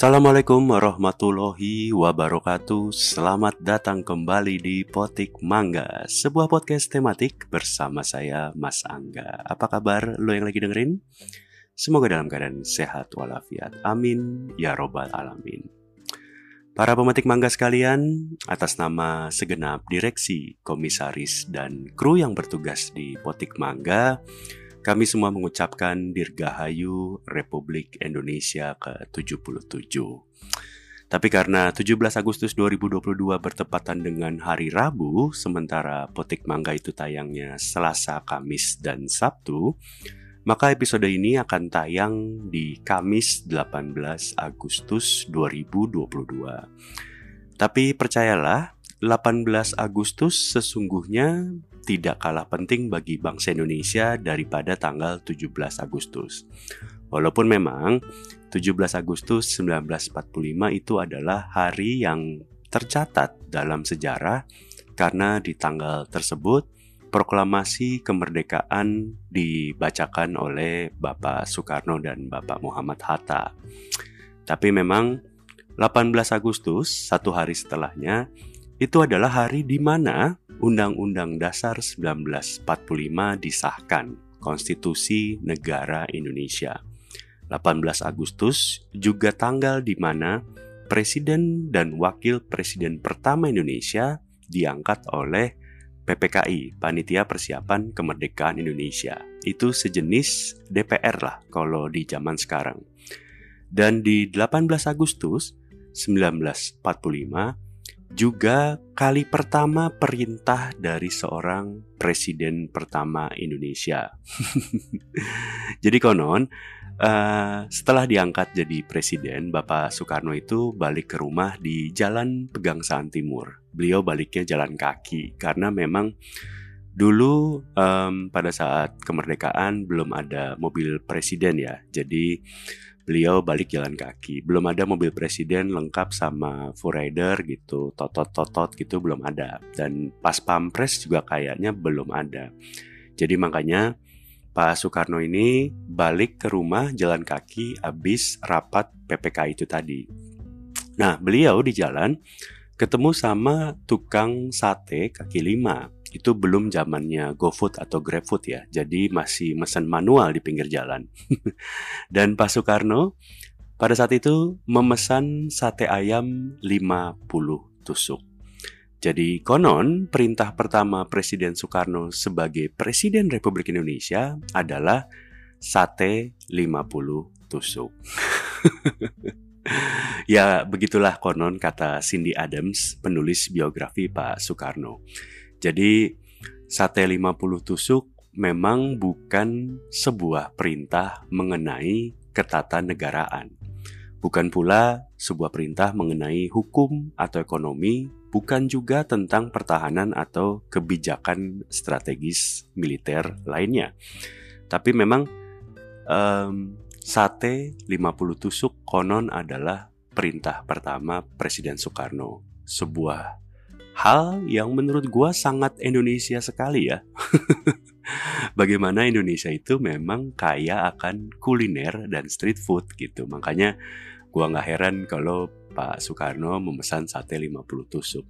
Assalamualaikum warahmatullahi wabarakatuh. Selamat datang kembali di Potik Mangga Sebuah podcast tematik bersama saya Mas Angga. Apa kabar lo yang lagi dengerin? Semoga dalam keadaan sehat walafiat. Amin. Ya Robbal Alamin. Para pemetik mangga sekalian, atas nama segenap direksi, komisaris, dan kru yang bertugas di Potik Mangga, kami semua mengucapkan Dirgahayu Republik Indonesia ke-77. Tapi karena 17 Agustus 2022 bertepatan dengan hari Rabu, sementara Potik Mangga itu tayangnya Selasa, Kamis, dan Sabtu, maka episode ini akan tayang di Kamis 18 Agustus 2022. Tapi percayalah, 18 Agustus sesungguhnya tidak kalah penting bagi bangsa Indonesia daripada tanggal 17 Agustus. Walaupun memang 17 Agustus 1945 itu adalah hari yang tercatat dalam sejarah karena di tanggal tersebut proklamasi kemerdekaan dibacakan oleh Bapak Soekarno dan Bapak Muhammad Hatta. Tapi memang 18 Agustus, satu hari setelahnya, itu adalah hari di mana Undang-Undang Dasar 1945 disahkan Konstitusi Negara Indonesia. 18 Agustus juga tanggal di mana Presiden dan Wakil Presiden pertama Indonesia diangkat oleh PPKI, Panitia Persiapan Kemerdekaan Indonesia. Itu sejenis DPR lah kalau di zaman sekarang. Dan di 18 Agustus 1945, juga kali pertama perintah dari seorang presiden pertama Indonesia. jadi konon, uh, setelah diangkat jadi presiden, Bapak Soekarno itu balik ke rumah di Jalan Pegangsaan Timur. Beliau baliknya jalan kaki karena memang dulu um, pada saat kemerdekaan belum ada mobil presiden ya. Jadi beliau balik jalan kaki. Belum ada mobil presiden lengkap sama full rider gitu, totot-totot gitu belum ada. Dan pas pampres juga kayaknya belum ada. Jadi makanya Pak Soekarno ini balik ke rumah jalan kaki abis rapat PPK itu tadi. Nah, beliau di jalan ketemu sama tukang sate kaki lima itu belum zamannya GoFood atau GrabFood ya. Jadi masih mesen manual di pinggir jalan. Dan Pak Soekarno pada saat itu memesan sate ayam 50 tusuk. Jadi konon perintah pertama Presiden Soekarno sebagai Presiden Republik Indonesia adalah sate 50 tusuk. ya begitulah konon kata Cindy Adams, penulis biografi Pak Soekarno. Jadi sate 50 tusuk memang bukan sebuah perintah mengenai ketatanegaraan. Bukan pula sebuah perintah mengenai hukum atau ekonomi, bukan juga tentang pertahanan atau kebijakan strategis militer lainnya. Tapi memang um, sate 50 tusuk konon adalah perintah pertama Presiden Soekarno. Sebuah hal yang menurut gue sangat Indonesia sekali ya. Bagaimana Indonesia itu memang kaya akan kuliner dan street food gitu. Makanya gue nggak heran kalau Pak Soekarno memesan sate 50 tusuk.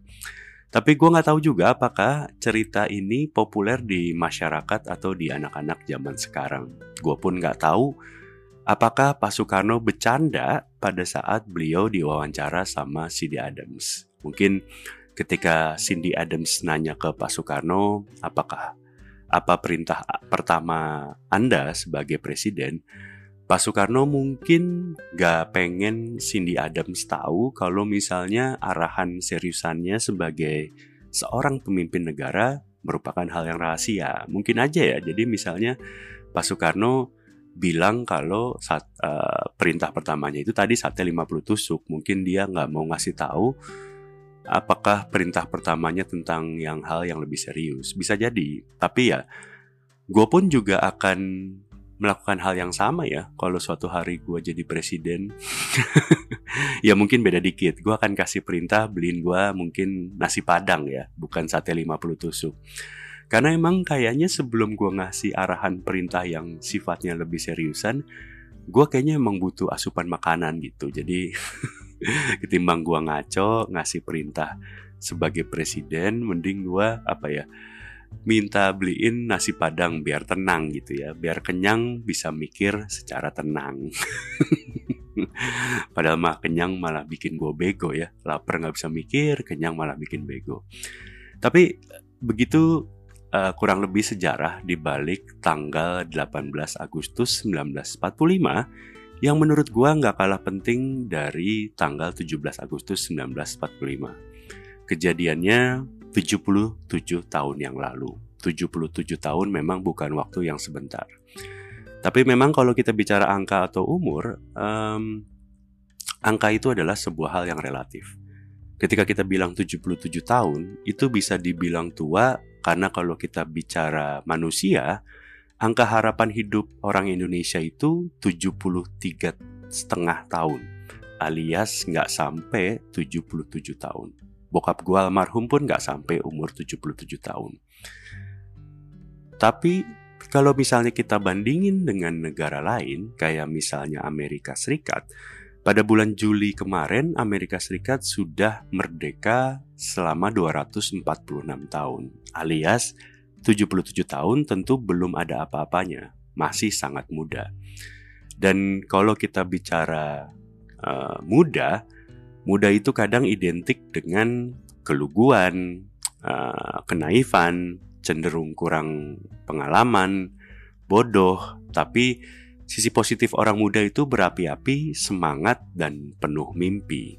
Tapi gue nggak tahu juga apakah cerita ini populer di masyarakat atau di anak-anak zaman sekarang. Gue pun nggak tahu apakah Pak Soekarno bercanda pada saat beliau diwawancara sama Sidi Adams. Mungkin ketika Cindy Adams nanya ke Pak Soekarno, apakah apa perintah pertama Anda sebagai presiden? Pak Soekarno mungkin gak pengen Cindy Adams tahu kalau misalnya arahan seriusannya sebagai seorang pemimpin negara merupakan hal yang rahasia. Mungkin aja ya, jadi misalnya Pak Soekarno bilang kalau saat, uh, perintah pertamanya itu tadi sate 50 tusuk. Mungkin dia nggak mau ngasih tahu apakah perintah pertamanya tentang yang hal yang lebih serius? Bisa jadi, tapi ya gue pun juga akan melakukan hal yang sama ya kalau suatu hari gue jadi presiden ya mungkin beda dikit gue akan kasih perintah beliin gue mungkin nasi padang ya bukan sate 50 tusuk karena emang kayaknya sebelum gue ngasih arahan perintah yang sifatnya lebih seriusan gue kayaknya emang butuh asupan makanan gitu. Jadi ketimbang gue ngaco ngasih perintah sebagai presiden, mending gue apa ya minta beliin nasi padang biar tenang gitu ya, biar kenyang bisa mikir secara tenang. Padahal mah kenyang malah bikin gue bego ya, lapar nggak bisa mikir, kenyang malah bikin bego. Tapi begitu uh, kurang lebih sejarah di balik tanggal 18 Agustus 1945 yang menurut gua nggak kalah penting dari tanggal 17 Agustus 1945. Kejadiannya 77 tahun yang lalu. 77 tahun memang bukan waktu yang sebentar. Tapi memang kalau kita bicara angka atau umur, um, angka itu adalah sebuah hal yang relatif. Ketika kita bilang 77 tahun, itu bisa dibilang tua karena kalau kita bicara manusia, angka harapan hidup orang Indonesia itu 73 setengah tahun, alias nggak sampai 77 tahun. Bokap gue almarhum pun nggak sampai umur 77 tahun. Tapi kalau misalnya kita bandingin dengan negara lain, kayak misalnya Amerika Serikat, pada bulan Juli kemarin, Amerika Serikat sudah merdeka selama 246 tahun, alias 77 tahun tentu belum ada apa-apanya, masih sangat muda. Dan kalau kita bicara uh, muda, muda itu kadang identik dengan keluguan, uh, kenaifan, cenderung kurang pengalaman, bodoh, tapi Sisi positif orang muda itu berapi-api, semangat, dan penuh mimpi.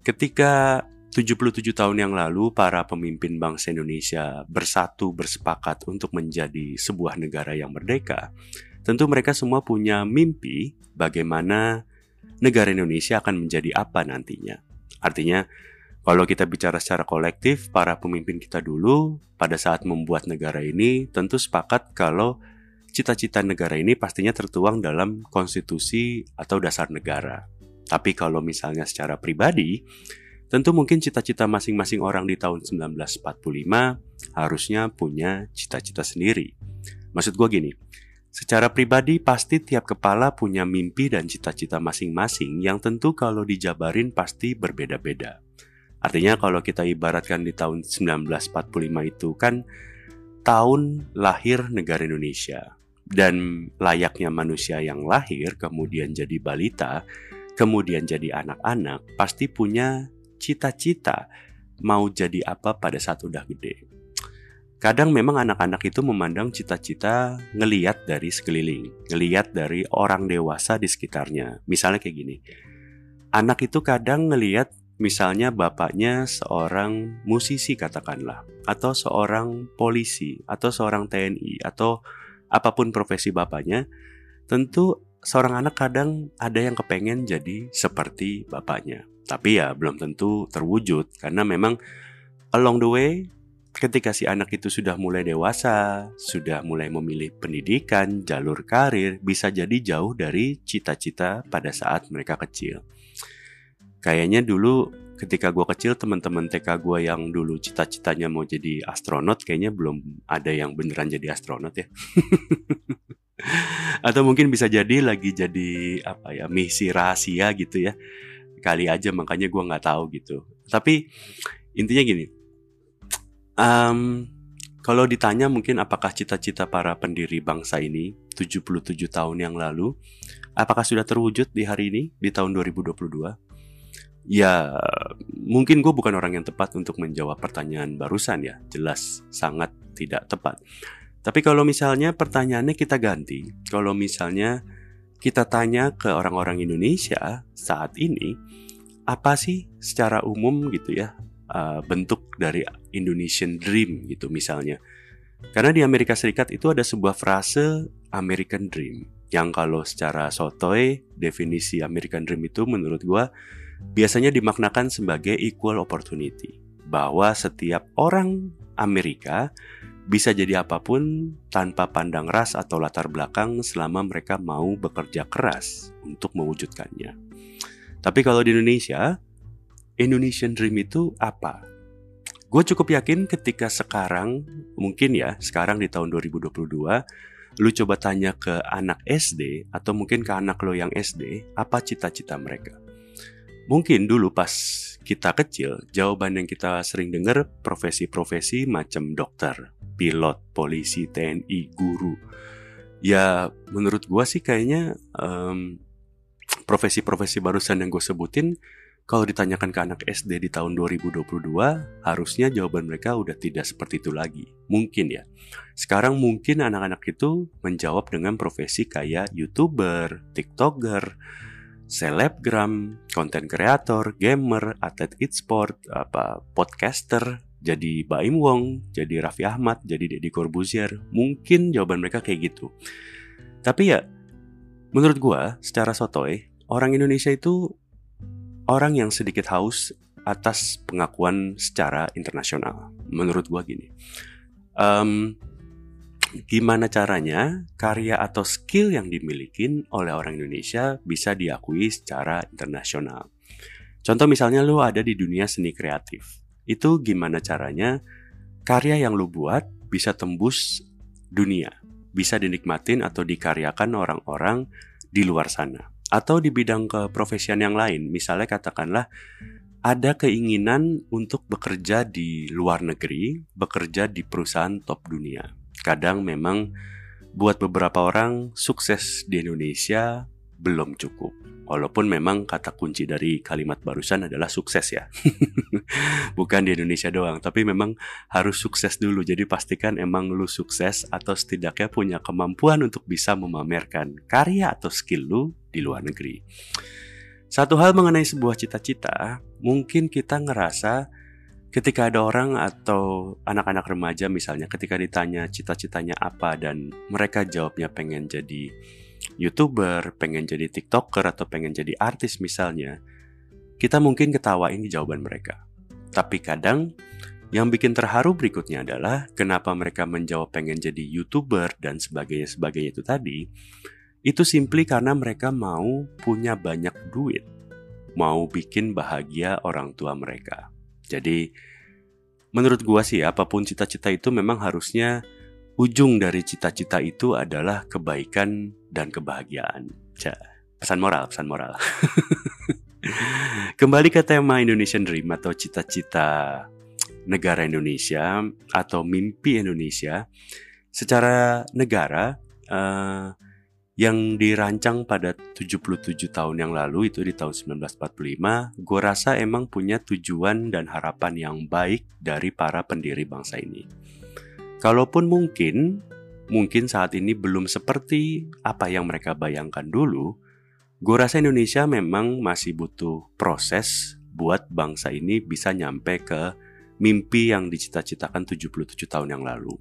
Ketika 77 tahun yang lalu para pemimpin bangsa Indonesia bersatu bersepakat untuk menjadi sebuah negara yang merdeka, tentu mereka semua punya mimpi bagaimana negara Indonesia akan menjadi apa nantinya. Artinya, kalau kita bicara secara kolektif, para pemimpin kita dulu pada saat membuat negara ini tentu sepakat kalau cita-cita negara ini pastinya tertuang dalam konstitusi atau dasar negara. Tapi kalau misalnya secara pribadi, tentu mungkin cita-cita masing-masing orang di tahun 1945 harusnya punya cita-cita sendiri. Maksud gue gini, secara pribadi pasti tiap kepala punya mimpi dan cita-cita masing-masing yang tentu kalau dijabarin pasti berbeda-beda. Artinya kalau kita ibaratkan di tahun 1945 itu kan tahun lahir negara Indonesia dan layaknya manusia yang lahir kemudian jadi balita, kemudian jadi anak-anak, pasti punya cita-cita mau jadi apa pada saat udah gede. Kadang memang anak-anak itu memandang cita-cita ngeliat dari sekeliling, ngeliat dari orang dewasa di sekitarnya. Misalnya kayak gini, anak itu kadang ngeliat misalnya bapaknya seorang musisi katakanlah, atau seorang polisi, atau seorang TNI, atau apa pun profesi bapaknya, tentu seorang anak kadang ada yang kepengen jadi seperti bapaknya. Tapi ya belum tentu terwujud karena memang along the way ketika si anak itu sudah mulai dewasa, sudah mulai memilih pendidikan, jalur karir, bisa jadi jauh dari cita-cita pada saat mereka kecil. Kayaknya dulu ketika gue kecil teman-teman TK gue yang dulu cita-citanya mau jadi astronot kayaknya belum ada yang beneran jadi astronot ya. Atau mungkin bisa jadi lagi jadi apa ya misi rahasia gitu ya. Kali aja makanya gue nggak tahu gitu. Tapi intinya gini. Um, kalau ditanya mungkin apakah cita-cita para pendiri bangsa ini 77 tahun yang lalu apakah sudah terwujud di hari ini di tahun 2022 Ya, mungkin gue bukan orang yang tepat untuk menjawab pertanyaan barusan ya, jelas sangat tidak tepat. Tapi kalau misalnya pertanyaannya kita ganti, kalau misalnya kita tanya ke orang-orang Indonesia saat ini, apa sih secara umum gitu ya uh, bentuk dari Indonesian Dream gitu misalnya? Karena di Amerika Serikat itu ada sebuah frase American Dream yang kalau secara sotoy definisi American Dream itu menurut gue biasanya dimaknakan sebagai equal opportunity, bahwa setiap orang Amerika bisa jadi apa pun tanpa pandang ras atau latar belakang selama mereka mau bekerja keras untuk mewujudkannya. Tapi kalau di Indonesia, Indonesian Dream itu apa? Gue cukup yakin ketika sekarang, mungkin ya, sekarang di tahun 2022, lu coba tanya ke anak SD atau mungkin ke anak lo yang SD, apa cita-cita mereka? Mungkin dulu pas kita kecil, jawaban yang kita sering dengar profesi-profesi macam dokter, pilot, polisi, TNI, guru. Ya menurut gua sih kayaknya um, profesi-profesi barusan yang gue sebutin kalau ditanyakan ke anak SD di tahun 2022, harusnya jawaban mereka udah tidak seperti itu lagi. Mungkin ya. Sekarang mungkin anak-anak itu menjawab dengan profesi kayak YouTuber, TikToker, selebgram, konten kreator, gamer, atlet e-sport, apa podcaster, jadi Baim Wong, jadi Raffi Ahmad, jadi Deddy Corbuzier. Mungkin jawaban mereka kayak gitu. Tapi ya, menurut gua secara sotoy, orang Indonesia itu orang yang sedikit haus atas pengakuan secara internasional. Menurut gua gini, um, gimana caranya karya atau skill yang dimiliki oleh orang Indonesia bisa diakui secara internasional. Contoh misalnya lu ada di dunia seni kreatif. Itu gimana caranya karya yang lu buat bisa tembus dunia, bisa dinikmatin atau dikaryakan orang-orang di luar sana atau di bidang keprofesian yang lain. Misalnya katakanlah ada keinginan untuk bekerja di luar negeri, bekerja di perusahaan top dunia. Kadang memang buat beberapa orang sukses di Indonesia belum cukup. Walaupun memang kata kunci dari kalimat barusan adalah sukses ya. Bukan di Indonesia doang, tapi memang harus sukses dulu. Jadi pastikan emang lu sukses atau setidaknya punya kemampuan untuk bisa memamerkan karya atau skill lu di luar negeri. Satu hal mengenai sebuah cita-cita, mungkin kita ngerasa ketika ada orang atau anak-anak remaja misalnya ketika ditanya cita-citanya apa dan mereka jawabnya pengen jadi YouTuber, pengen jadi TikToker atau pengen jadi artis misalnya, kita mungkin ketawain di jawaban mereka. Tapi kadang yang bikin terharu berikutnya adalah kenapa mereka menjawab pengen jadi YouTuber dan sebagainya sebagainya itu tadi. Itu simply karena mereka mau punya banyak duit, mau bikin bahagia orang tua mereka. Jadi menurut gua sih apa pun cita-cita itu memang harusnya ujung dari cita-cita itu adalah kebaikan dan kebahagiaan. Cah, pesan moral, pesan moral. Kembali ke tema Indonesian Dream atau cita-cita negara Indonesia atau mimpi Indonesia. Secara negara uh, yang dirancang pada 77 tahun yang lalu itu di tahun 1945, gue rasa emang punya tujuan dan harapan yang baik dari para pendiri bangsa ini. Kalaupun mungkin, mungkin saat ini belum seperti apa yang mereka bayangkan dulu, gue rasa Indonesia memang masih butuh proses buat bangsa ini bisa nyampe ke mimpi yang dicita-citakan 77 tahun yang lalu.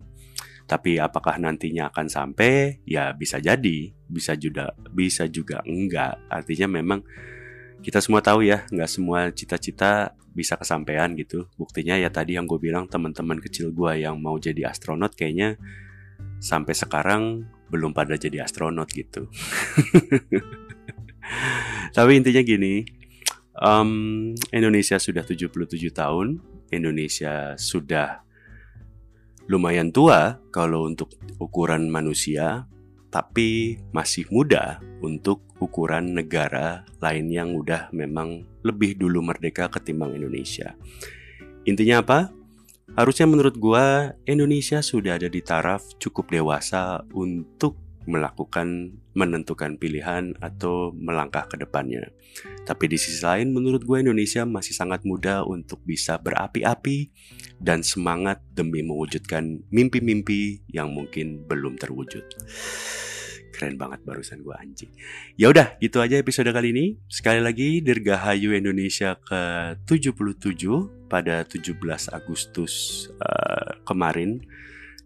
Tapi apakah nantinya akan sampai? Ya bisa jadi, bisa juga bisa juga enggak. Artinya memang kita semua tahu ya, nggak semua cita-cita bisa kesampaian gitu. Buktinya ya tadi yang gue bilang teman-teman kecil gue yang mau jadi astronot kayaknya sampai sekarang belum pada jadi astronot gitu. Tapi intinya gini, um, Indonesia sudah 77 tahun, Indonesia sudah lumayan tua kalau untuk ukuran manusia, tapi masih muda untuk ukuran negara lain yang udah memang lebih dulu merdeka ketimbang Indonesia. Intinya apa? Harusnya menurut gua Indonesia sudah ada di taraf cukup dewasa untuk melakukan menentukan pilihan atau melangkah ke depannya. Tapi di sisi lain menurut gue Indonesia masih sangat muda untuk bisa berapi-api dan semangat demi mewujudkan mimpi-mimpi yang mungkin belum terwujud. Keren banget barusan gue anjing. Ya udah, gitu aja episode kali ini. Sekali lagi Dirgahayu Indonesia ke-77 pada 17 Agustus uh, kemarin.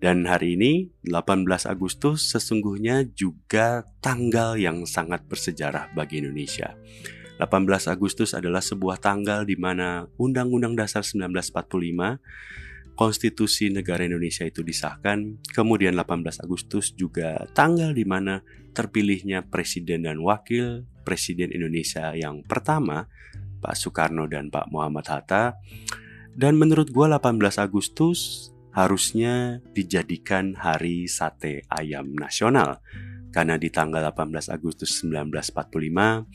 Dan hari ini 18 Agustus sesungguhnya juga tanggal yang sangat bersejarah bagi Indonesia. 18 Agustus adalah sebuah tanggal di mana Undang-Undang Dasar 1945 Konstitusi Negara Indonesia itu disahkan. Kemudian 18 Agustus juga tanggal di mana terpilihnya Presiden dan Wakil Presiden Indonesia yang pertama, Pak Soekarno dan Pak Muhammad Hatta. Dan menurut gue 18 Agustus harusnya dijadikan hari sate ayam nasional. Karena di tanggal 18 Agustus 1945,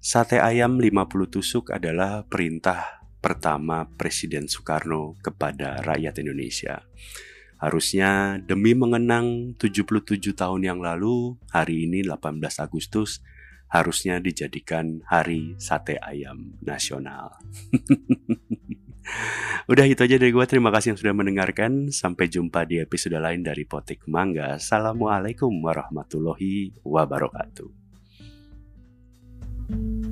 sate ayam 50 tusuk adalah perintah pertama Presiden Soekarno kepada rakyat Indonesia. Harusnya demi mengenang 77 tahun yang lalu, hari ini 18 Agustus, harusnya dijadikan hari sate ayam nasional. Udah itu aja dari gue. Terima kasih yang sudah mendengarkan. Sampai jumpa di episode lain dari Potik Mangga. Assalamualaikum warahmatullahi wabarakatuh. thank you